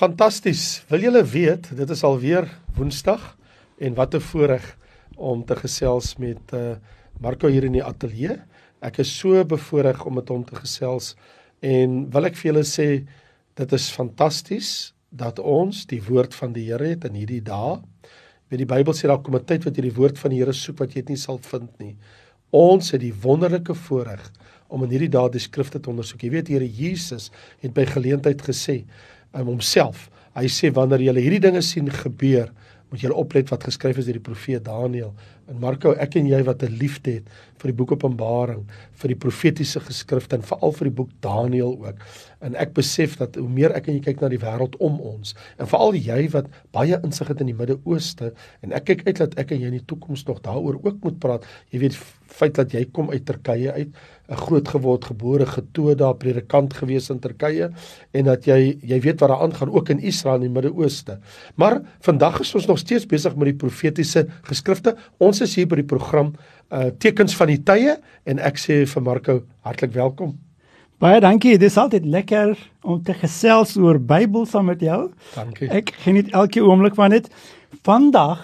Fantasties. Wil julle weet, dit is alweer Woensdag en wat 'n voorreg om te gesels met uh Marco hier in die ateljee. Ek is so bevoorreg om met hom te gesels en wil ek vir julle sê dit is fantasties dat ons die woord van die Here het in hierdie dae. Weet die Bybel sê daar kom 'n tyd wat jy die woord van die Here soek wat jy dit nie sal vind nie. Ons het die wonderlike voorreg om in hierdie dae die skrifte te ondersoek. Jy weet Here Jesus het by geleentheid gesê um, homself. Hy sê wanneer jy hierdie dinge sien gebeur, moet jy oplet wat geskryf is deur die profeet Daniël. En Marko, ek en jy wat 'n liefde het vir die boek Openbaring, vir die profetiese geskrifte en veral vir die boek Daniël ook. En ek besef dat hoe meer ek en jy kyk na die wêreld om ons en veral jy wat baie insig het in die Midde-Ooste en ek kyk uit dat ek en jy in die toekoms nog daaroor ook moet praat. Jy weet feit dat jy kom uit Turkye uit, 'n groot geword, gebore, getoe daar predikant gewees in Turkye en dat jy jy weet wat daar aangaan ook in Israel in die Midde-Ooste. Maar vandag is ons nog steeds besig met die profetiese geskrifte. Ons is hier by die program uh tekens van die tye en ek sê vir Marco hartlik welkom. Baie dankie. Dit is altyd lekker om te gesels oor Bybel saam met jou. Dankie. Ek geniet elke oomblik van dit. Vandag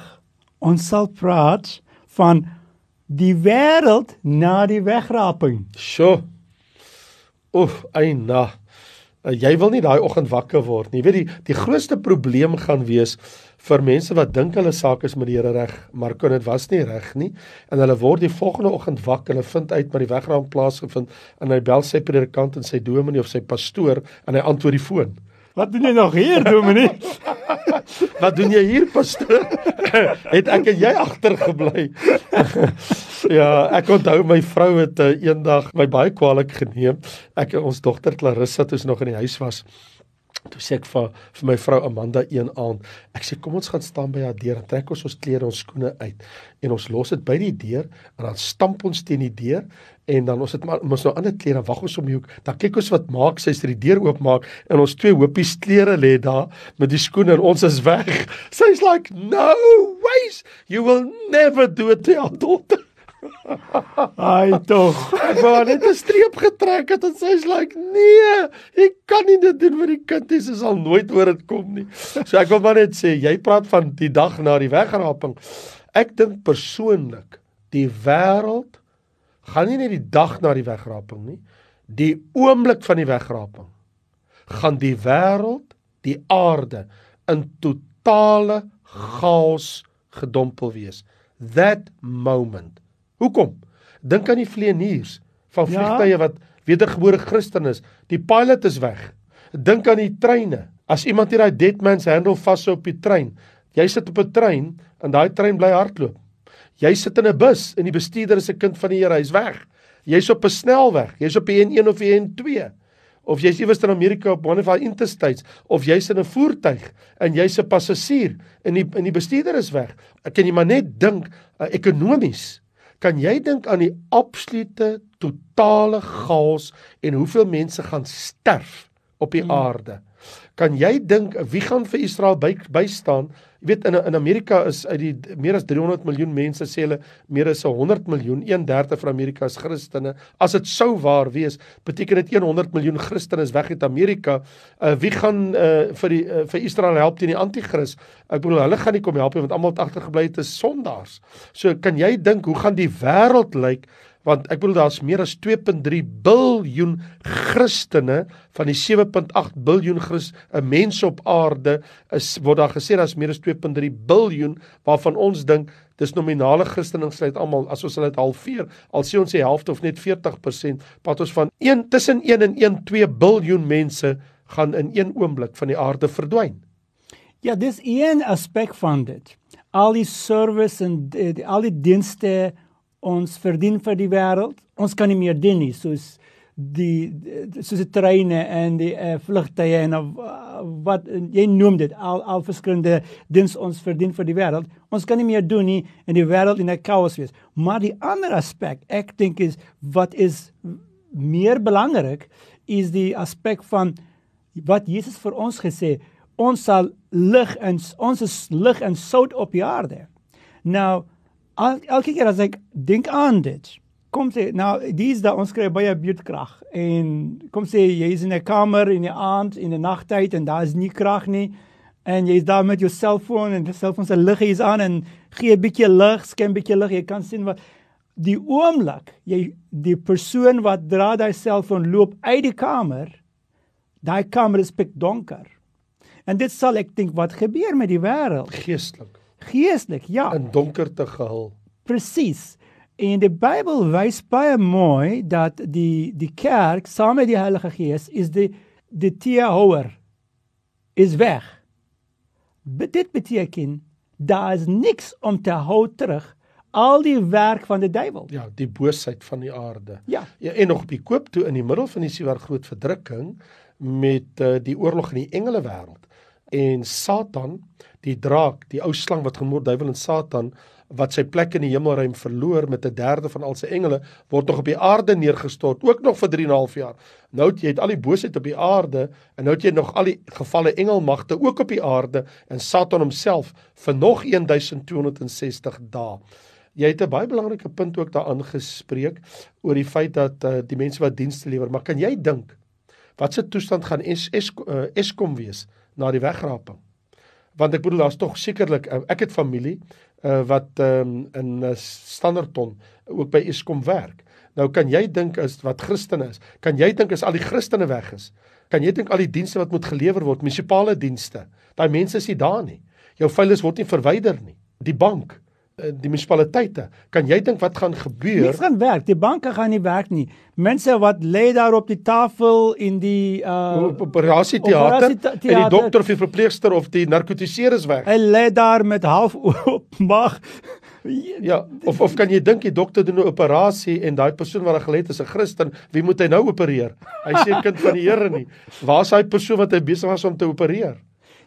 ons sal praat van die wêreld na die wegraping. Sjoe. Oef, eina. Uh, jy wil nie daai oggend wakker word nie. Jy weet die die grootste probleem gaan wees vir mense wat dink hulle saak is met die Here reg, maar kon dit was nie reg nie. En hulle word die volgende oggend wakker, hulle vind uit maar die wegraam plaasgevind en hy bel sy predikant en sy dominee of sy pastoor en hy antwoord die foon. Wat doen jy nog hier, dominee? Wat doen jy hier, pastoor? het ek en jy agtergebly? ja, ek onthou my vrou het uh, eendag my baie kwaliek geneem. Ek ons dogter Clarissa toe ons nog in die huis was. Toe sê ek vir vir my vrou Amanda een aand, ek sê kom ons gaan staan by haar deur en trek ons ons klere, ons skoene uit en ons los dit by die deur en dan stamp ons teen die deur en dan ons het maar ons nou ander klere, wag ons om die hoek, dan kyk ons wat maak sy as die deur oopmaak en ons twee hoopies klere lê daar met die skoene en ons is weg. Sy's like, "No ways, you will never do it to your daughter." Ai tog. Ek wou net 'n streep getrek het en sy's like, "Nee, ek kan nie dit doen vir die kind nie, sy sal nooit oor dit kom nie." So ek wil maar net sê, jy praat van die dag na die wegraping. Ek dink persoonlik, die wêreld gaan nie net die dag na die wegraping nie, die oomblik van die wegraping gaan die wêreld, die aarde in totale chaos gedompel wees. That moment Hoekom? Dink aan die vlieëniers van ja. vliegtye ja. wat wedergebore Christen is. Die pilot is weg. Dink aan die treine. As iemand hier daai dead man's handle vashou op die trein, jy sit op 'n trein en daai trein bly hardloop. Jy sit in 'n bus en die bestuurder is 'n kind van die Here, hy's weg. Jy's op 'n snelweg, jy's op die N1 of die N2 of jy's iewers in Amerika op one of our interstates of jy's in 'n voertuig en jy's 'n passasier en die en die bestuurder is weg. Ek kan jy maar net dink uh, ekonomies Kan jy dink aan die absolute totale chaos en hoeveel mense gaan sterf op die hmm. aarde? Kan jy dink wie gaan vir Israel by, bystaan? Jy weet in in Amerika is uit die meer as 300 miljoen mense sê hulle meer as 100 miljoen, 1/3 van Amerika is Christene. As dit sou waar wees, beteken dit 100 miljoen Christene is weg uit Amerika. Uh, wie gaan uh, vir die uh, vir Israel help teen die anti-kris? Ek bedoel hulle gaan nie kom help nie want almal het agtergebly het is sondaars. So kan jy dink hoe gaan die wêreld lyk? Want ek bedoel daar's meer as 2.3 biljoen Christene van die 7.8 biljoen Christ, 'n mense op aarde is word daar gesê daar's meer as 2.3 biljoen waarvan ons dink dis nominale Christene sluit almal as ons hulle halveer al sê ons die helfte of net 40% wat ons van 1 tussen 1 en 1 2 biljoen mense gaan in een oomblik van die aarde verdwyn. Ja, dis een aspek van dit. Al die service en die, die, al die dienste ons verdien vir die wêreld. Ons kan nie meer dien nie soos die soos die treine en die uh, vlugtye en uh, wat jy noem dit al al verskillende diens ons verdien vir die wêreld. Ons kan nie meer doen nie en die wêreld in 'n chaos wees. Maar die ander aspek, ek dink is wat is meer belangrik is die aspek van wat Jesus vir ons gesê, ons sal lig en ons is lig en sout op die aarde. Nou al, elke keer as ek dink aan dit, kom sê nou dis da ons kry baie buurtkrag en kom sê jy is in 'n kamer in die aand in die nagtyd en daar is nie krag nie en jy's daar met jou selfoon en die selfoon se lig is aan en gee 'n bietjie lig, skyn bietjie lig, jy kan sien wat die oomblik jy die persoon wat dra daai selfoon loop uit die kamer, daai kamer is pikdonker. En dit sal ek dink wat gebeur met die wêreld. Geestelik. Geestelik, ja. In donkerte gehul. Presies. En die Bybel wys baie mooi dat die die kerk saam met die Heilige Gees is die die teehouer is weg. But dit beteken daar is niks om te hou terug al die werk van die duiwel. Ja, die boosheid van die aarde. Ja. ja en nog op die koop toe in die middel van die sewer groot verdrukking met uh, die oorlog in die engele wêreld en Satan, die draak, die ou slang wat genoem duiwel en Satan wat sy plek in die hemelruim verloor met 'n derde van al sy engele word nog op die aarde neergestort ook nog vir 3 en 'n half jaar. Nou het jy het al die boosheid op die aarde en nou het jy nog al die gevalle engelmagte ook op die aarde en Satan homself vir nog 1260 dae. Jy het 'n baie belangrike punt ook daaraan gespreek oor die feit dat uh, die mense wat dienste lewer, maar kan jy dink wat se toestand gaan es, es, uh, Eskom wees na die wegraping? Want ek bedoel daar's tog sekerlik uh, ek het familie uh, wat um, in uh, Standerton ook by Eskom werk. Nou kan jy dink as wat Christene is, kan jy dink as al die Christene weg is, kan jy dink al die dienste wat moet gelewer word, munisipale dienste, daai mense is nie daar nie. Jou veilis word nie verwyder nie. Die bank Eh, die munisipaliteite. Kan jy dink wat gaan gebeur? Niks gaan werk. Die banke gaan nie werk nie. Mense wat lê daar op die tafel in die uh operasie teater en die dokter of die verpleegster of die narkotiseer is weg. Hy lê daar met half oop maag. Ja, of of kan jy dink die dokter doen 'n operasie en daai persoon wat daar gelê het is 'n Christen, wie moet hy nou opereer? Hy sê kind van die Here nie. Waar is daai persoon wat hy besig was om te opereer?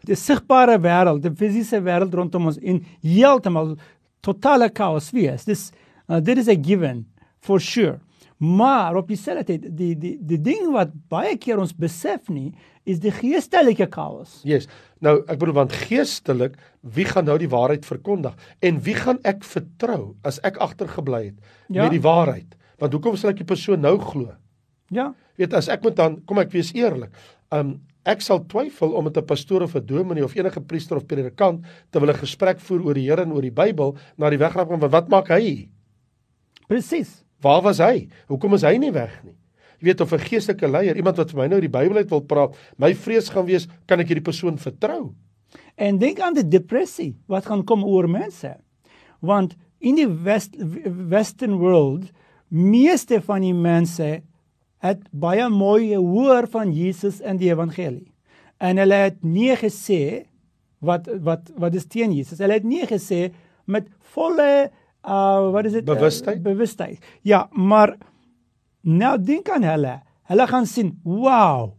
Die sigbare wêreld, die fisiese wêreld rondom ons en heeltemal totale chaos wees. Dis uh, dit is a given for sure. Maar op dieselfde tyd die die die ding wat baie keer ons besef nie is die geestelike chaos. Yes. Nou ek bedoel want geestelik wie gaan nou die waarheid verkondig en wie gaan ek vertrou as ek agtergebly het ja. met die waarheid? Want hoekom sal ek die persoon nou glo? Ja. Weet as ek moet dan kom ek wees eerlik. Um Ek sal twyfel om met 'n pastoor of 'n dominee of enige priester of predikant te wil 'n gesprek voer oor die Here en oor die Bybel na die wegraping van wat maak hy? Presies. Waar was hy? Hoekom is hy nie weg nie? Jy weet of 'n geestelike leier, iemand wat vir my nou die Bybel uit wil praat, my vrees gaan wees, kan ek hierdie persoon vertrou? En dink aan die depressie wat gaan kom oor mense. Want in die west western world meeste van die mense het baie mooi hoor van Jesus en die evangelie. En hulle het nie gesê wat wat wat is teen Jesus. Hulle het nie gesê met volle uh wat is dit? Bewustheid. Uh, bewustheid. Ja, maar nou dink aan hulle. Hulle gaan sien, wow.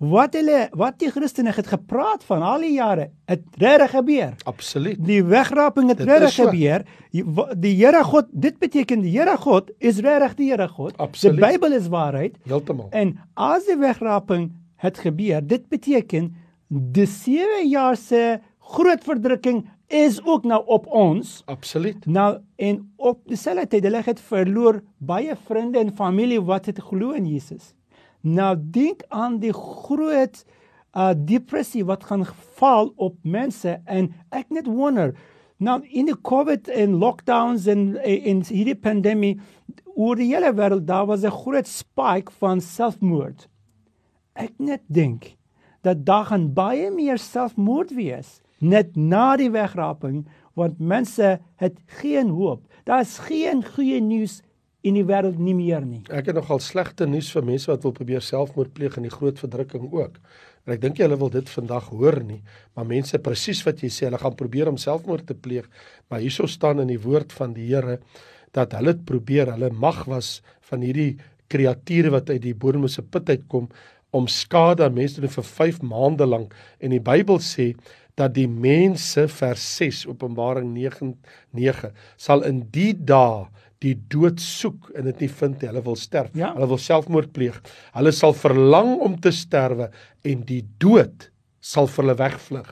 Wat hulle wat die Christene het gepraat van al die jare, het regtig gebeur. Absoluut. Die wegraping het regtig gebeur. Die, Here God, dit beteken die Here God is regtig die Here God. Absoluut. Die Bybel is waarheid. Heeltemal. En as die wegraping het gebeur, dit beteken die 7 jaar se groot verdrukking is ook nou op ons. Absoluut. Nou en op dieselfde tyd hulle het verloor baie vriende en familie wat het glo in Jesus. Nou dink aan die groot uh depressie wat gaan val op mense en ek net wonder nou in die covid en lockdowns en in hierdie pandemie oor die hele wêreld daar was 'n groot spike van selfmoord. Ek net dink dat daar gaan baie meer selfmoord wees net na die wegraping want mense het geen hoop. Daar's geen goeie nuus in die wêreld nie meer nie. Ek het nogal slegte nuus vir mense wat wil probeer selfmoord pleeg in die groot verdrukking ook. En ek dink jy hulle wil dit vandag hoor nie, maar mense presies wat jy sê, hulle gaan probeer om selfmoord te pleeg, maar hierso staan in die woord van die Here dat hulle dit probeer, hulle mag was van hierdie kreature wat uit die bodemlose put uitkom om skade aan mense te doen vir 5 maande lank en die Bybel sê dat die mense vers 6 Openbaring 9:9 sal in die dae die dood soek en dit nie vind nie. Hulle wil sterf. Ja. Hulle wil selfmoord pleeg. Hulle sal verlang om te sterwe en die dood sal vir hulle wegvlug.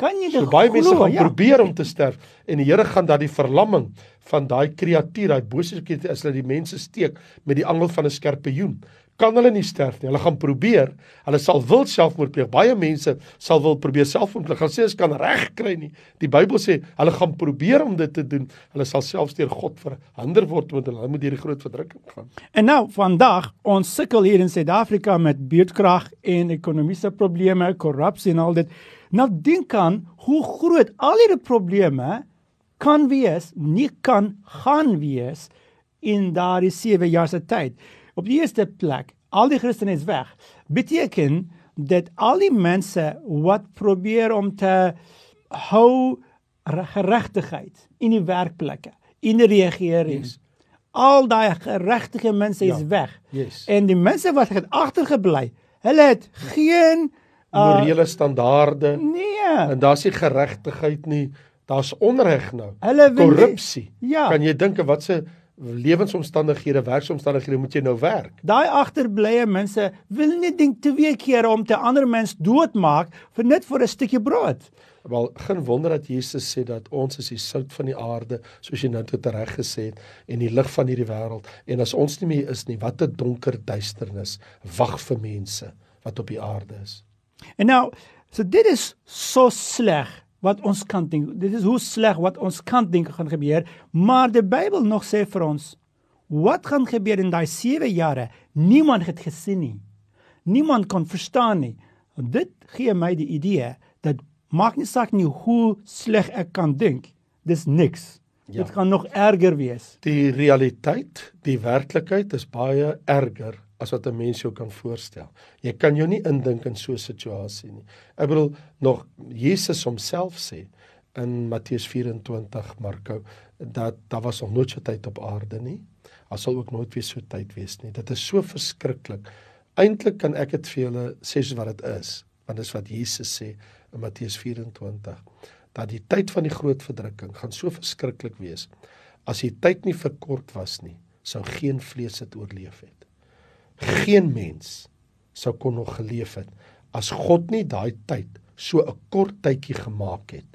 Kan jy So dit baie mense gaan Ja. probeer om te sterf en die Here gaan daai verlamming van daai kreatuur, daai bose kreatuur as hulle die mense steek met die angel van 'n skerpioen. Kan hulle nie sterf nie. Hulle gaan probeer. Hulle sal wil selfmoord pleeg. Baie mense sal wil probeer selfmoord pleeg. Gaan sê as kan regkry nie. Die Bybel sê hulle gaan probeer om dit te doen. Hulle sal selfs deur God verhinder word want hulle moet deur die groot verdrukking gaan. En nou vandag ons sukkel hier in Suid-Afrika met buurtkrag en ekonomiese probleme, korrupsie en al dit. Nou dink aan hoe groot al hierdie probleme kan wees, nie kan gaan wees in daardie 7 jaar se tyd. Op die eerste plek, al die Christene is weg. Beteken dat al die mense wat probeer om te hou re- geregtigheid in die werkplekke, in die regering. Yes. Al daai geregtige mense is Ja. weg. Yes. En die mense wat het agtergebly, hulle het geen uh, Morele standaarde nee, en daar's nie geregtigheid nie. Daar's onreg nou. Korrupsie. Ja. Kan jy dink wat se lewensomstandighede, werksomstandighede moet jy nou werk? daai agterblye mense wil nie dink twee keer om te ander mens doodmaak vir net vir 'n stukkie brood. Wel, geen wonder dat Jesus sê dat ons is die sout van die aarde, soos jy nou tot reg gesê het, en die lig van hierdie wêreld. En as ons nie meer is nie, wat 'n donker duisternis wag vir mense wat op die aarde is. En nou, so dit is so sleg wat ons kan dink. Dit is hoe sleg wat ons kan dink gaan gebeur, maar die Bybel nog sê vir ons wat gaan gebeur in daai 7 jare? Niemand het gesien nie. Niemand kon verstaan nie. En dit gee my die idee dat maak nie saak nie hoe sleg ek kan dink. Dis niks. Ja. Dit gaan nog erger wees. Die realiteit, die werklikheid is baie erger as wat 'n mens jou kan voorstel. Jy kan jou nie indink in so 'n situasie nie. Ek bedoel nog Jesus homself sê in Matteus 24 Marko dat daar was nog nooit so tyd op aarde nie. Daar sal ook nooit weer so tyd wees nie. Dit is so verskriklik. Eintlik kan ek dit vir julle sê soos wat dit is, want dis wat Jesus sê in Matteus 24 dat die tyd van die groot verdrukking gaan so verskriklik wees. As die tyd nie verkort was nie, sou geen vlees dit oorleef het. Geen mens sou kon nog geleef het as God nie daai tyd so 'n kort tydjie gemaak het.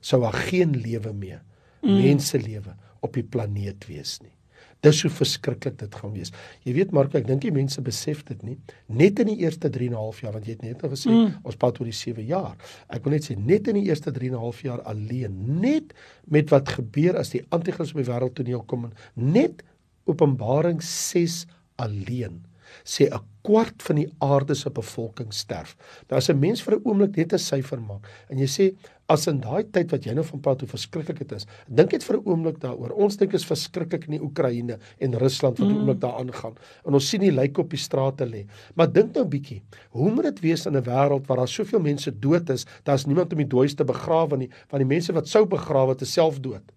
Sou daar geen lewe meer, mm. menselewe op die planeet wees nie. Dis hoe verskriklik dit gaan wees. Jy weet Mark, ek dink die mense besef dit nie. Net in die eerste 3 en 'n half jaar, want jy het net nou gesê mm. ons praat oor die 7 jaar. Ek wil net sê net in die eerste 3 en 'n half jaar alleen, net met wat gebeur as die anti-kris op die wêreld toneel kom, net Openbaring 6 alleen sê 'n kwart van die aarde se bevolking sterf. Nou as 'n mens vir 'n oomblik net 'n syfer maak en jy sê as in daai tyd wat jy nou van praat hoe verskriklik dit is, dink net vir 'n oomblik daaroor. Ons dink is verskriklik in die Oekraïne en Rusland wat mm. oomblik daar aangaan. En ons sien die lyke op die strate lê. Maar dink nou 'n bietjie, hoe moet dit wees in 'n wêreld waar daar soveel mense dood is, daar's niemand om die dooies te begrawe nie, want die mense wat sou begrawe het, is self dood.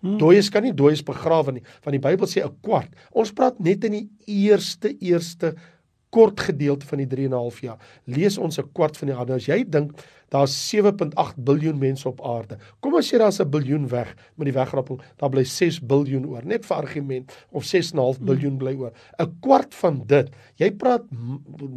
Hmm. Dooies kan nie dooies begrawe nie, want die Bybel sê 'n kwart. Ons praat net in die eerste eerste kort gedeelte van die 3 en 'n half jaar. Lees ons 'n kwart van die aarde. As jy dink daar's 7.8 biljoen mense op aarde. Kom ons sê daar's 'n biljoen weg met die wegrapping, daar bly 6 biljoen oor. Net vir argument of 6.5 biljoen bly oor. 'n Kwart van dit. Jy praat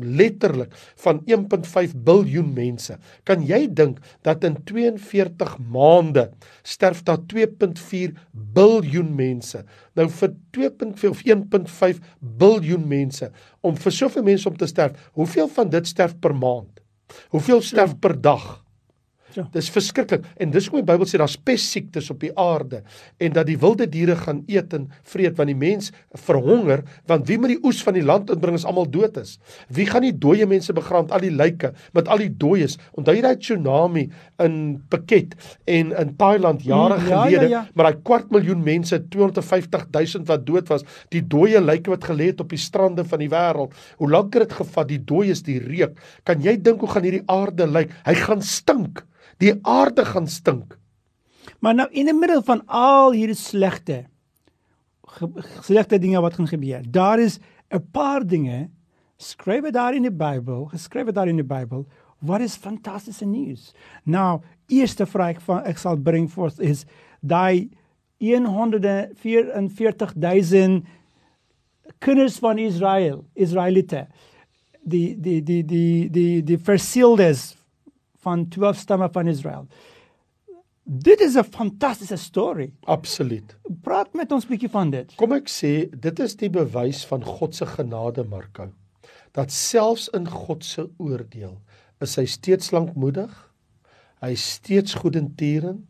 letterlik van 1.5 biljoen mense. Kan jy dink dat in 42 maande sterf daar 2.4 biljoen mense? Nou vir 2.4 of 1.5 biljoen mense om vir soveel mense om te sterf, hoeveel van dit sterf per maand? Hoeveel sterf per dag? Ja. Dis verskriklik en dis hoekom die Bybel sê daar's pessiektes op die aarde en dat die wilde diere gaan eet en vreet want die mens verhonger want wie moet die oes van die land inbring as almal dood is? Wie gaan die dooie mense begrawe, al die lyke met al die dooies? Onthou jy daai tsunami in Phuket en in Thailand jare Mm, ja, gelede, ja, ja. maar daai kwart miljoen mense, 250 000 wat dood was, die dooie lyke wat gelê het op die strande van die wêreld. Hoe lank het dit gevat? Die dooies, die reuk. Kan jy dink hoe gaan hierdie aarde lyk? Hy gaan stink. Die aarde gaan stink. Maar nou in die middel van al hierdie slegte slegte dinge wat gaan gebeur. Daar is 'n paar dinge skrywe daar in die Bybel, geskrywe daar in die Bybel wat is fantastiese nuus. Nou, eerste vraag van ek sal bring voort is daai 144000 kinders van Israel, Israeliete. Die die die die die die verseeldes van 12 stamme van Israel. Dit is 'n fantastiese storie. Absoluut. Praat met ons bietjie van dit. Kom ek sê, dit is die bewys van God se genade, Marko. Dat selfs in God se oordeel is hy steeds lankmoedig. Hy is steeds goedentierend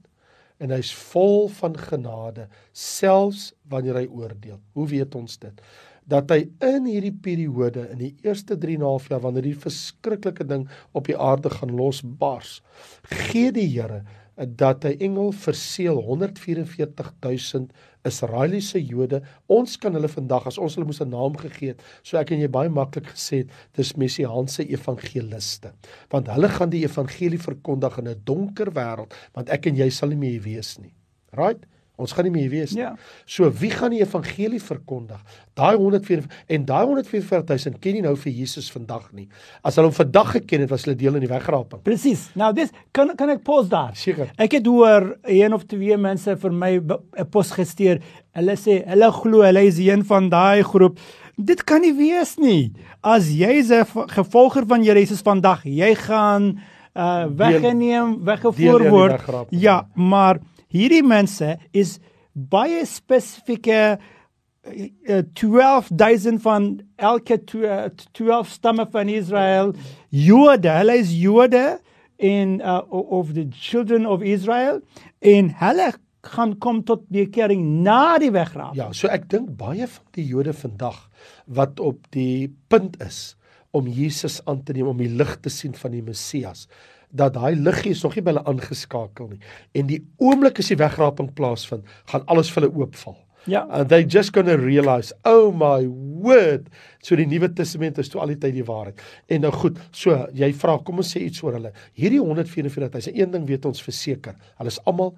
en hy's vol van genade selfs wanneer hy oordeel. Hoe weet ons dit? Dat hy in hierdie periode in die eerste 3 en 'n half jaar wanneer die verskriklike ding op die aarde gaan losbars, gee die Here dat hy engel verseël 144000 Israeliese Jode. Ons kan hulle vandag as ons hulle moes 'n naam gegee het, so ek en jy baie maklik gesê het, dis messiaanse evangeliste. Want hulle gaan die evangelie verkondig in 'n donker wêreld, want ek en jy sal nie meer wees nie. Right? Ons gaan nie meer wees nie. Ja. So wie gaan die evangelie verkondig? Daai 144 en daai 144000 ken nie nou vir Jesus vandag nie. As hulle hom vandag geken het, was hulle deel in die wegraping. Presies. Nou dis kan kan ek pos daar. Seker. Ek het hoor een of twee mense vir my 'n pos gestuur. Hulle sê hulle glo hulle is een van daai groep. Dit kan nie wees nie. As jy 'n gevolger van Jesus vandag, jy gaan uh weggeneem, weggevoer word. Ja, maar hierdie mense is baie spesifieke uh, 12000 van elke tw- uh, 12 stamme van Israel Jode hulle is Jode in uh, of the children of Israel en hulle gaan kom tot bekering na die wegraap. Ja, so ek dink baie van die Jode vandag wat op die punt is om Jesus aan te neem om die lig te sien van die Messias dat daai liggie is nog nie by hulle aangeskakel nie en die oomblik as die wegraping plaasvind gaan alles vir hulle oopval. Ja. And they just going to realize, oh my word. So die Nuwe Testament is toe al die tyd die waarheid. En nou goed, so jy vra, kom ons sê iets oor hulle. Hierdie 144, een ding weet ons verseker. Hulle is almal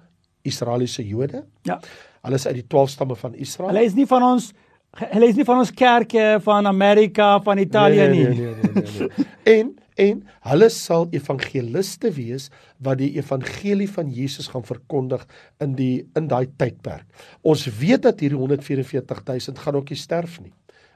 Israeliese Jode. Ja. Hulle is uit die 12 stamme van Israel. Hulle is nie van ons hulle is nie van ons kerke van Amerika, van Italië nie. Nee, nee, nee, nee, nee. en en hulle sal evangeliste wees wat die evangelie van Jesus gaan verkondig in die in daai tydperk. Ons weet dat hierdie 144000 gaan ook nie sterf nie.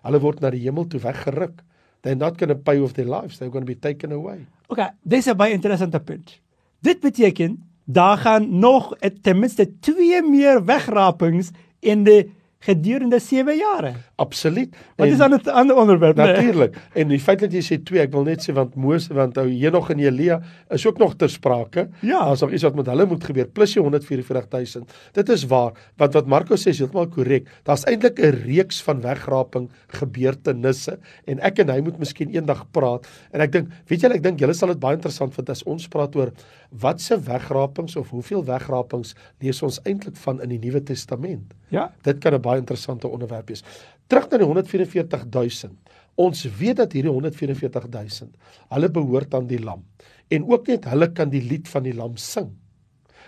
Hulle word na die hemel toe weggeruk. They're not going to pay with their lives. They're going to be taken away. Okay, dis 'n baie interessante punt. Dit beteken daar gaan nog ten minste twee meer wegrapings in die gedurende 7 jare. Absoluut. Wat is dan 'n ander onderwerp? nee? Natuurlik. En die feit dat jy sê 2, ek wil net sê want Moses want ou Henog en Elia is ook nog ter sprake. Ja. Daar's nog iets wat met hulle moet gebeur plus die 144000. Dit is waar want wat Marco sê is heeltemal korrek. Daar's eintlik 'n reeks van wegraping gebeurtenisse en ek en hy moet miskien eendag praat. En ek dink, weet julle, ek dink julle sal dit baie interessant vind as ons praat oor wat se wegrapings of hoeveel wegrapings lees ons eintlik van in die Nuwe Testament. Ja. Dit kan 'n baie interessante onderwerp wees. Terug na die 144000. Ons weet dat hierdie 144000 hulle behoort aan die lam en ook net hulle kan die lied van die lam sing.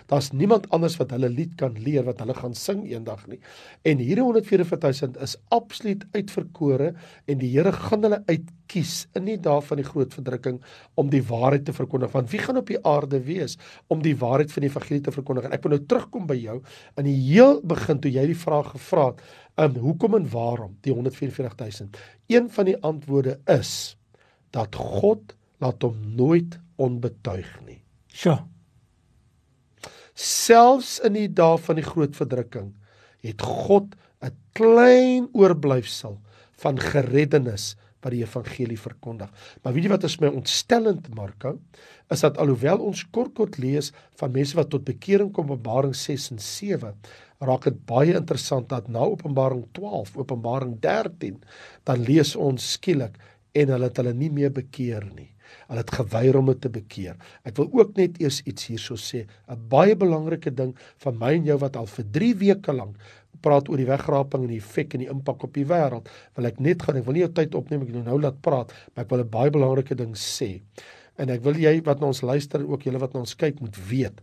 Daar's niemand anders wat hulle lied kan leer wat hulle gaan sing eendag nie. En hierdie 144000 is absoluut uitverkore en die Here gaan hulle uitkies in die dae van die groot verdrukking om die waarheid te verkondig. Want wie gaan op die aarde wees om die waarheid van die evangelie te verkondig? En ek wil nou terugkom by jou in die heel begin toe jy die vraag gevra het, um, hoekom en waarom die 144000? Een van die antwoorde is dat God laat hom nooit onbetuig nie. Sjoe. Selfs in die dae van die groot verdrukking het God 'n klein oorblyfsel van gereddenis wat die evangelie verkondig. Maar weet jy wat is my ontstellend Marko? Is dat alhoewel ons kort kort lees van mense wat tot bekering kom Openbaring 6 en 7, raak dit baie interessant dat na Openbaring 12, Openbaring 13, dan lees ons skielik en hulle het hulle nie meer bekeer nie. Hulle het geweier om dit te bekeer. Ek wil ook net eers iets hierso sê, 'n baie belangrike ding van my en jou wat al vir 3 weke lank praat oor die wegraping en die effek en die impak op die wêreld. Wil ek net gaan, ek wil nie jou tyd opneem, ek nou laat praat, maar ek wil 'n baie belangrike ding sê. En ek wil jy wat na ons luister ook julle wat na ons kyk moet weet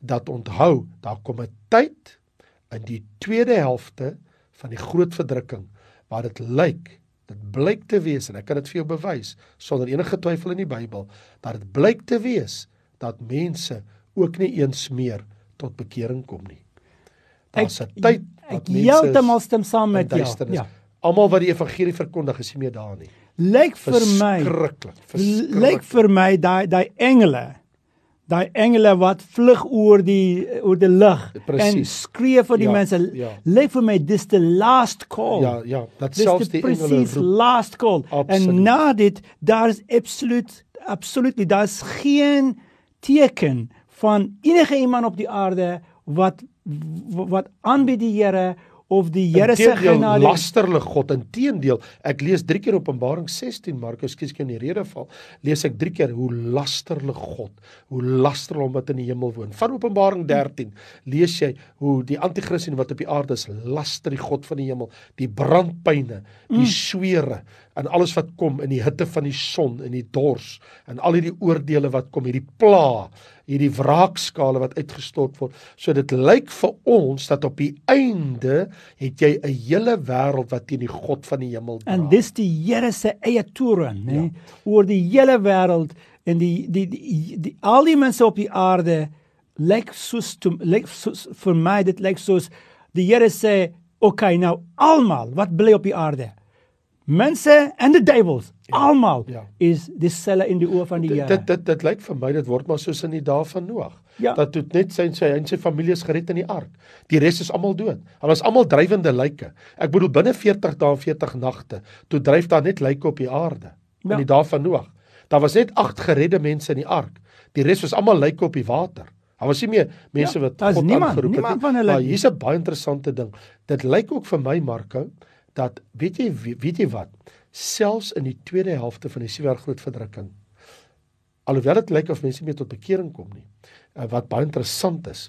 dat onthou, daar kom 'n tyd in die tweede helfte van die groot verdrukking waar dit lyk dit blyk te wees en ek kan dit vir jou bewys sonder enige twyfel in die Bybel dat dit blyk te wees dat mense ook nie eens meer tot bekering kom nie. Daar's 'n tyd ek heeltemal stem saam met jou. Ja. Almal wat die evangelie verkondig is nie meer daar nie. Lyk vir my Verskriklik. lyk vir my daai daai engele daai engele wat vlug oor die oor die lug en skree vir die Ja, mense. ja. Lyk vir my dis the last call. Ja, ja, dat selfs die engele roep. last call. Absoluut. En na dit daar is absoluut absoluut daar's geen teken van enige iemand op die aarde wat wat aanbied die Here of die Here se genade. lasterlik God. Inteendeel, ek lees 3 keer Openbaring 16, Markus, ekskuus ek in die rede val, lees ek 3 keer hoe lasterlik God, hoe lasterlik hom wat in die hemel woon. Van Openbaring 13 lees jy hoe die anti-kris en wat op die aarde is, laster die God van die hemel, die brandpyne, die Mm. swere en alles wat kom in die hitte van die son en die dors en al hierdie oordeele wat kom, hierdie pla, hierdie wraakskale wat uitgestort word. So dit lyk vir ons dat op die einde het jy 'n hele wêreld wat teen die God van die hemel dra. En dis die Here se eie toren, nê, Ja. oor die hele wêreld en die die, die die al die mense op die aarde lyk soos to- lyk soos vir my dit lyk soos die Here sê, "Oké, okay, nou almal wat bly op die aarde, mense en die duivels, almal ja. is dieselfde in die oë van die Here." dit dit, dit lyk vir my dit word maar soos in die dae van Noag. Ja. Dat toe net sy en sy en sy familie is gered in die ark. Die res is almal dood. Hulle was almal drywende lyke. Ek bedoel binne 40 dae en 40 nagte, toe dryf daar net lyke op die aarde Ja. in die dae van Noag. Daar was net 8 geredde mense in die ark. Die res was almal lyke op die water. Daar was nie meer mense Ja, wat God niemand- aangeroep het nie. hulle Maar hier's 'n baie interessante ding. Dit lyk ook vir my Marko dat weet jy weet jy wat? Selfs in die tweede helfte van die sewe groot verdrukking alhoewel dit lyk of mense nie meer tot bekering kom nie. Uh, wat baie interessant is,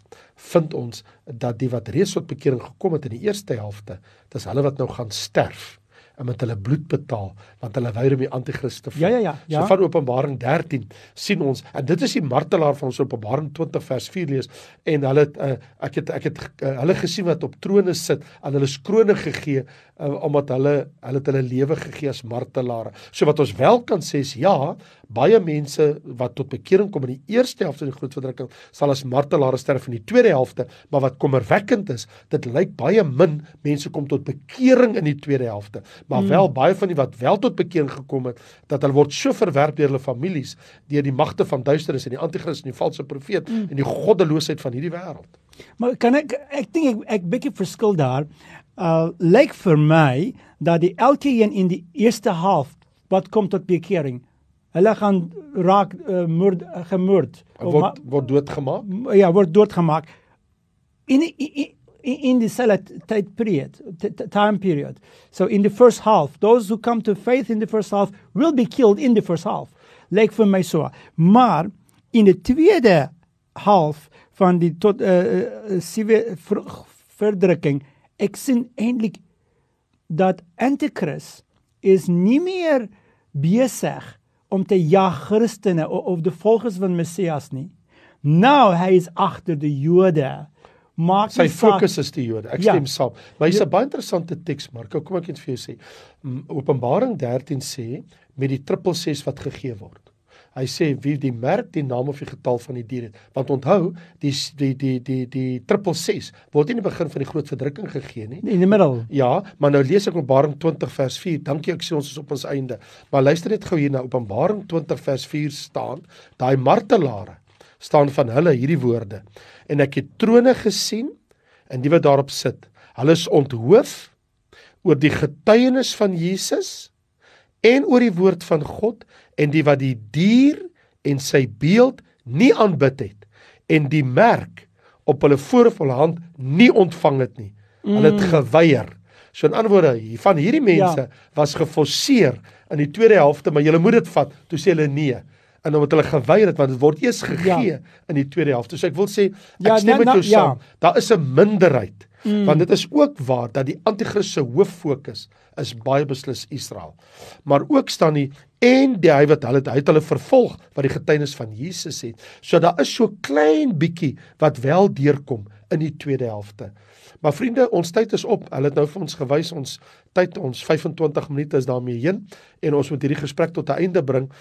vind ons dat die wat reeds tot bekering gekom het in die eerste helfte, dis hulle wat nou gaan sterf en met hulle bloed betaal want hulle weier om die anti-kris te volg. Ja, ja, ja, ja. So van Openbaring 13 sien ons en dit is die martelaar van ons Openbaring 20 vers 4 lees en hulle uh, ek het ek het uh, hulle gesien wat op trone sit en hulle is krone gegee uh, omdat hulle hulle het hulle lewe gegee as martelare. So wat ons wel kan sê is ja, baie mense wat tot bekering kom in die eerste helfte van die groot verdrukking sal as martelare sterf in die tweede helfte, maar wat kommerwekkend is, dit lyk baie min mense kom tot bekering in die tweede helfte, maar mm. wel baie van die wat wel tot bekering gekom het, dat hulle word so verwerp deur hulle families deur die magte van duisternis en die anti-kris en die valse profeet mm. en die goddeloosheid van hierdie wêreld. Maar kan ek ek dink ek ek bietjie verskil daar. Uh lyk vir my dat die elkeen in die eerste helft wat kom tot bekering, hulle gaan raak uh, moord gemoord Word word doodgemaak. ja, word doodgemaak. In in in, in the select time period, t- t- time period. So in the first half, those who come to faith in the first half will be killed in the first half. Lyk vir my so. Maar in die tweede half van die tot uh, verdrukking, ek sien eintlik dat antikris is nie meer besig om te jag Christene of, of die volgers van Messias nie. Nou hy is agter die Jode. Maak Sy fokus is die Jode. Ek Ja. stem saam. Maar hier's 'n baie interessante teks, Marko. Kom ek net vir jou sê. Openbaring 13 sê met die 666 wat gegee word. Hy sê wie die merk, die naam of die getal van die dier het. Want onthou, die die die die die 666 word in die begin van die groot verdrukking gegee nie. in die middel. Ja, maar nou lees ek Openbaring 20 vers 4. Dankie ek sê ons is op ons einde. Maar luister net gou hier na Openbaring 20 vers 4 staan. Daai martelare staan van hulle hierdie woorde. En ek het trone gesien en die wat daarop sit. Hulle is onthoof oor die getuienis van Jesus en oor die woord van God en die wat die dier en sy beeld nie aanbid het en die merk op hulle voor of hulle hand nie ontvang het nie. Hulle het geweier. So in ander woorde, van hierdie mense Ja. was geforseer in die tweede helfte, maar julle moet dit vat. Toe sê hulle nee. En omdat hulle geweier het want dit word eers gegee Ja. in die tweede helfte. So ek wil sê ek Ja, stem na- met na- jou ja. saam. Daar is 'n minderheid. Mm. Want dit is ook waar dat die anti-kris se hooffokus is baie beslis Israel. Maar ook staan die en die hy wat hulle hy het hulle vervolg wat die getuienis van Jesus het. So daar is so klein bietjie wat wel deurkom in die tweede helfte. Maar vriende, ons tyd is op. Hulle het nou vir ons gewys ons tyd ons 25 minute is daarmee heen en ons moet hierdie gesprek tot 'n einde bring.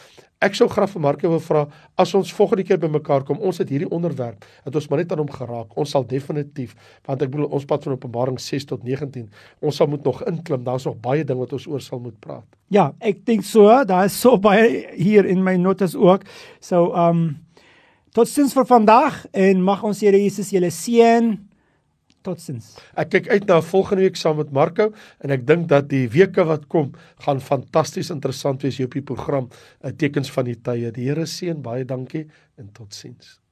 Ek sou graag vir Marko wil vra as ons volgende keer bymekaar kom, ons het hierdie onderwerp, het ons maar net aan hom geraak. Ons sal definitief, want ek bedoel ons pad van Openbaring 6 tot 19, ons sal moet nog inklim. Daar's nog baie ding wat ons oor sal moet praat. Ja, ek dink so, daar is so baie hier in my notas ook. So um Totsiens vir vandag en mag ons Here Jesus julle seën. Totsiens. Ek kyk uit na volgende week saam met Marco en ek dink dat die weke wat kom gaan fantasties interessant wees hier op die program, 'n tekens van die tye. Die Here seën, baie dankie en totsiens.